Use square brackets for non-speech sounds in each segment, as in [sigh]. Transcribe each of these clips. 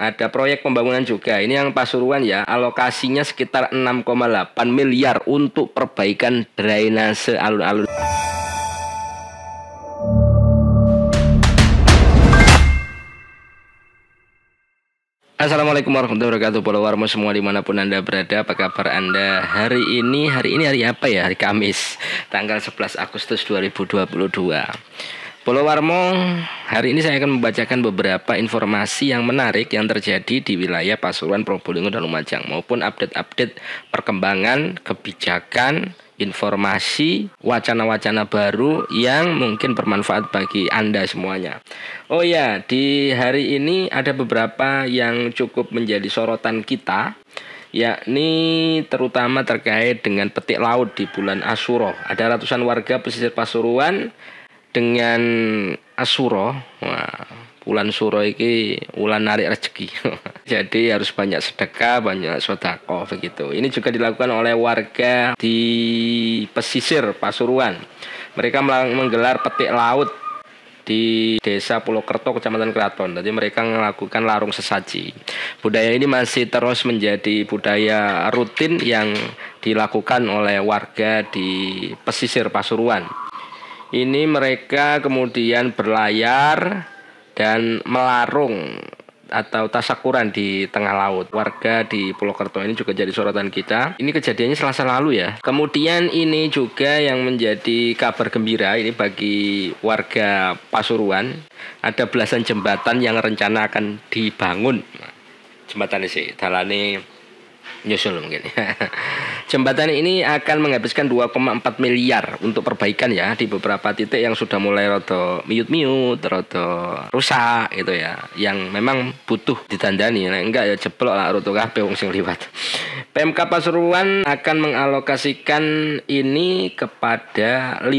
Ada proyek pembangunan juga. Ini yang Pasuruan ya, alokasinya sekitar 6,8 miliar untuk perbaikan drainase alun-alun. Assalamualaikum warahmatullahi wabarakatuh Pulau Warmo semua di mana pun anda berada Apa kabar anda hari ini Hari ini hari apa ya? Hari Kamis Tanggal 11 Agustus 2022 Pulau Warmo Hari ini saya akan membacakan beberapa informasi yang menarik Yang terjadi di wilayah Pasuruan, Probolinggo, dan Lumajang Maupun update-update perkembangan Kebijakan informasi, wacana-wacana baru yang mungkin bermanfaat bagi Anda semuanya. Oh ya, di hari ini ada beberapa yang cukup menjadi sorotan kita yakni terutama terkait dengan petik laut di bulan Asuro. Ada ratusan warga pesisir Pasuruan dengan Asuro. Wah, bulan suro iki bulan narik rezeki. [laughs] Jadi harus banyak sedekah, banyak sodako begitu. Ini juga dilakukan oleh warga di pesisir Pasuruan. Mereka menggelar petik laut di Desa Pulau Kerto, Kecamatan Keraton. Jadi mereka melakukan larung sesaji. Budaya ini masih terus menjadi budaya rutin yang dilakukan oleh warga di pesisir Pasuruan. Ini mereka kemudian berlayar dan melarung atau tasakuran di tengah laut. Warga di Pulau Kerto ini juga jadi sorotan kita. Ini kejadiannya selasa lalu ya. Kemudian ini juga yang menjadi kabar gembira ini bagi warga Pasuruan. Ada belasan jembatan yang rencana akan dibangun. Jembatan ini sih, dalane nyusul mungkin. [laughs] Jembatan ini akan menghabiskan 2,4 miliar untuk perbaikan ya di beberapa titik yang sudah mulai roto miut-miut, roto rusak gitu ya. Yang memang butuh ditandani. Nah, enggak ya jeblok lah roto kabeh wong sing liwat. PMK Pasuruan akan mengalokasikan ini kepada 15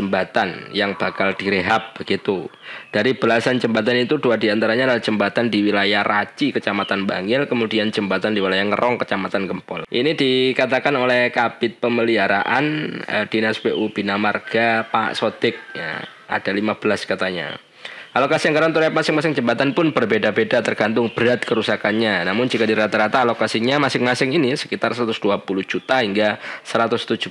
jembatan yang bakal direhab begitu. Dari belasan jembatan itu dua di antaranya adalah jembatan di wilayah Raci, Kecamatan Bangil, kemudian jembatan di wilayah Ngerong, Kecamatan Gempol. Ini dikatakan oleh Kabit Pemeliharaan eh, Dinas PU Bina Marga Pak Sodik. Ya, ada 15 katanya. Alokasi anggaran untuk masing-masing jembatan pun berbeda-beda tergantung berat kerusakannya. Namun jika di rata-rata alokasinya masing-masing ini sekitar 120 juta hingga 174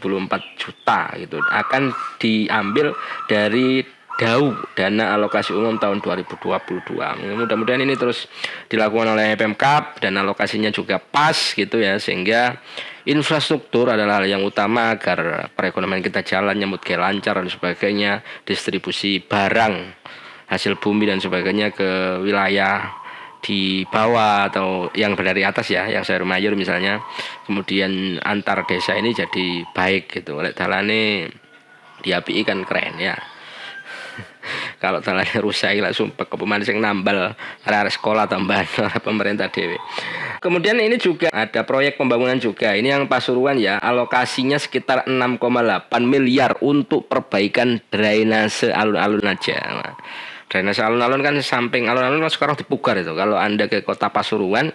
juta gitu akan diambil dari DAU dana alokasi umum tahun 2022. Mudah-mudahan ini terus dilakukan oleh Pemkap dan alokasinya juga pas gitu ya sehingga infrastruktur adalah hal yang utama agar perekonomian kita jalan nyambut ke lancar dan sebagainya, distribusi barang hasil bumi dan sebagainya ke wilayah di bawah atau yang dari atas ya, yang sayur mayur misalnya. Kemudian antar desa ini jadi baik gitu. Oleh dalane diapi kan keren ya [laughs] kalau telah rusak lah sumpah. Kepeman sing nambal arah sekolah tambahan [laughs] oleh pemerintah dewi kemudian ini juga ada proyek pembangunan juga. Ini yang Pasuruan ya alokasinya sekitar 6,8 miliar untuk perbaikan drainase alun-alun aja. Nah, drainase alun-alun kan samping alun-alun kan sekarang dipugar itu. Kalau anda ke kota Pasuruan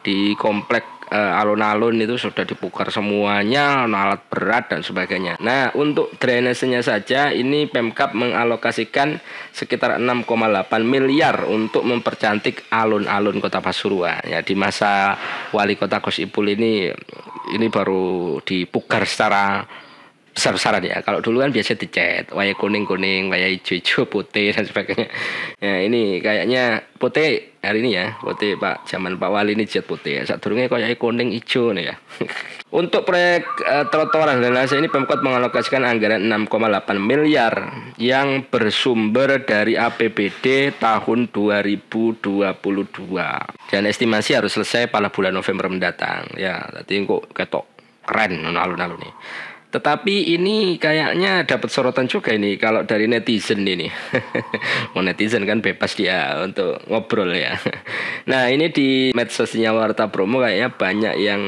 di komplek alun-alun itu sudah dipugar semuanya alat berat dan sebagainya. Nah untuk drainasenya saja ini Pemkap mengalokasikan sekitar 6,8 miliar untuk mempercantik alun-alun Kota Pasuruan. Ya di masa Wali Kota Gus Ipul ini ini baru dipugar secara besar-besaran ya. Kalau dulu kan biasa dicat, waya kuning-kuning, waya hijau-hijau, putih dan sebagainya. Ya ini kayaknya putih hari ini ya, putih Pak zaman Pak Wali ini cat putih. Saat dulunya kayak kuning hijau nih ya. [laughs] Untuk proyek uh, trotoar dan lain ini Pemkot mengalokasikan anggaran 6,8 miliar yang bersumber dari APBD tahun 2022. Dan estimasi harus selesai pada bulan November mendatang. Ya, tadi kok ketok keren alun-alun nih. Tetapi ini kayaknya dapat sorotan juga ini kalau dari netizen ini. [laughs] Mau netizen kan bebas dia untuk ngobrol ya. Nah ini di medsosnya Warta Promo kayaknya banyak yang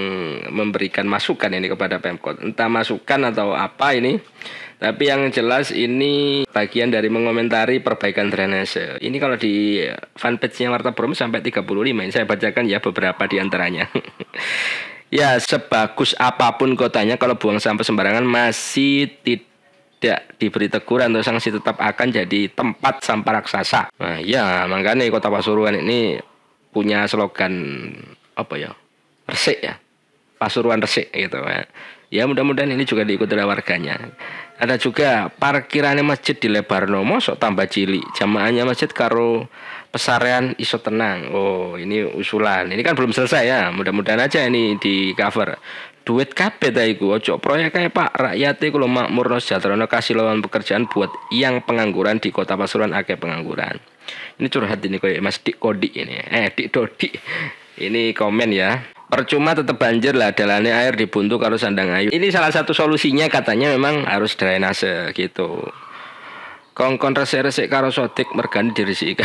memberikan masukan ini kepada Pemkot. Entah masukan atau apa ini. Tapi yang jelas ini bagian dari mengomentari perbaikan drainase. Ini kalau di fanpage-nya Warta Promo sampai 35 ini saya bacakan ya beberapa di antaranya. [laughs] Ya, sebagus apa pun kotanya kalau buang sampah sembarangan masih tidak diberi teguran atau sanksi tetap akan jadi tempat sampah raksasa. Nah, ya makanya kota Pasuruan ini punya slogan apa ya resik ya Pasuruan resik gitu ya. Ya mudah-mudahan ini juga diikuti oleh warganya. Ada juga parkirannya masjid di Lebarno, mosok tambah cili. Jamaahnya masjid karo pesarean iso tenang. Oh, ini usulan. Ini kan belum selesai ya. Mudah-mudahan aja ini di cover. Duit kabeh ta iku ojo proyek kayak Pak rakyat iku lho makmur sejahtera kasih lawan pekerjaan buat yang pengangguran di Kota Pasuruan akeh pengangguran. Ini curhat ini kayak Mas Dik Kodi ini. Eh, Dik Dodi. Ini komen ya. Percuma tetap banjir lah dalane air dibuntu kalau sandang ayu. Ini salah satu solusinya katanya memang harus drainase gitu. Kongkon resik-resik karo sotik mergani dirisiki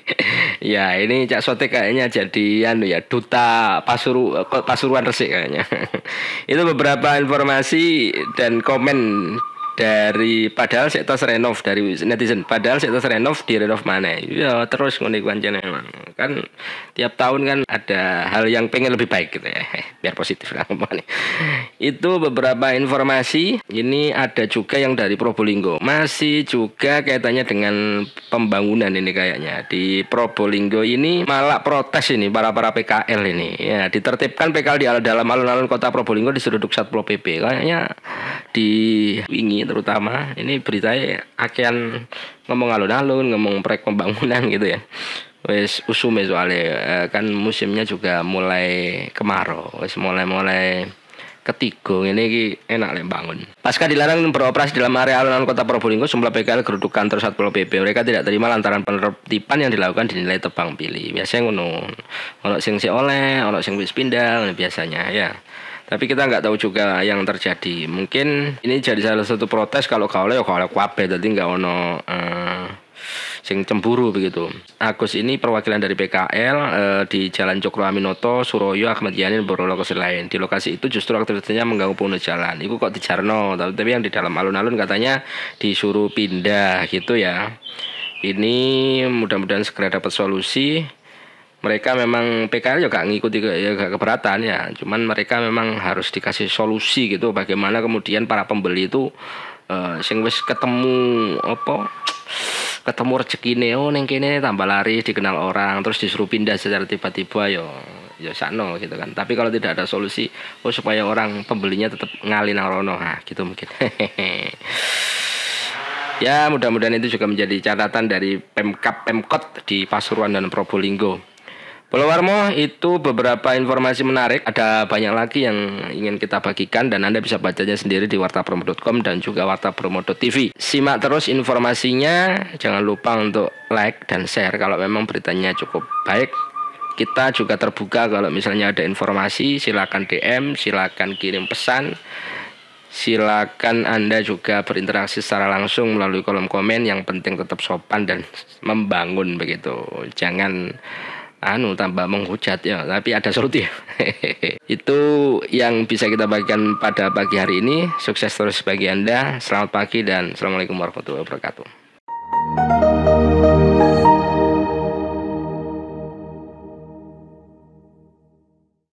[laughs] ya ini Cak Sotik kayaknya jadi anu ya duta pasuru pasuruan resik kayaknya. [laughs] Itu beberapa informasi dan komen dari padahal saya renov dari netizen padahal saya renov di renov mana ya terus ngono pancen emang. Kan tiap tahun kan ada hal yang pengen lebih baik gitu ya. Biar positif lah ngomongnya itu beberapa informasi. Ini ada juga yang dari Probolinggo. Masih juga kaitannya dengan pembangunan ini kayaknya. Di Probolinggo ini malah protes ini para para PKL ini. Ya ditertibkan PKL di dalam alun-alun kota Probolinggo di sudut Satpol PP kayaknya di wingi terutama ini beritanya akan ngomong alun-alun ngomong proyek pembangunan gitu ya wes usume soalnya eh, kan musimnya juga mulai kemarau wes mulai mulai ketiga ini enak lah bangun. Pasca dilarang beroperasi dalam area alun-alun kota Probolinggo, sejumlah PKL geruduk kantor Satpol PP. Mereka tidak terima lantaran penertiban yang dilakukan dinilai tebang pilih. Biasanya ngono, ono sing si oleh, ono sing wis pindah, biasanya ya. Tapi kita nggak tahu juga yang terjadi. Mungkin ini jadi salah satu protes kalau kau ya kalau kuabe, jadi nggak ono uh, sing cemburu begitu. Agus ini perwakilan dari PKL uh, di Jalan Cokro Aminoto, Suroyo, Ahmad Yani, beberapa lokasi lain. Di lokasi itu justru aktivitasnya mengganggu pengguna jalan. Itu kok di Jarno, tapi yang di dalam alun-alun katanya disuruh pindah gitu ya. Ini mudah-mudahan segera dapat solusi mereka memang PKL juga ngikuti ke, ya keberatan ya. Cuman mereka memang harus dikasih solusi gitu bagaimana kemudian para pembeli itu uh, sing wis ketemu apa ketemu rezeki oh neng kene tambah lari dikenal orang terus disuruh pindah secara tiba-tiba yo ya sakno gitu kan. Tapi kalau tidak ada solusi oh supaya orang pembelinya tetap ngalih rono. Nah gitu mungkin. [laughs] Ya mudah-mudahan itu juga menjadi catatan dari Pemkap Pemkot di Pasuruan dan Probolinggo Pulau Warmo itu beberapa informasi menarik, ada banyak lagi yang ingin kita bagikan dan Anda bisa bacanya sendiri di wartapromo.com dan juga wartapromo.tv. Simak terus informasinya, jangan lupa untuk like dan share kalau memang beritanya cukup baik. Kita juga terbuka kalau misalnya ada informasi, silakan DM, silakan kirim pesan. Silakan Anda juga berinteraksi secara langsung melalui kolom komen yang penting tetap sopan dan membangun begitu. Jangan anu tambah menghujat ya. Tapi ada solusi. [laughs] Itu yang bisa kita bagikan pada pagi hari ini. Sukses terus bagi anda. Selamat pagi dan assalamualaikum warahmatullahi wabarakatuh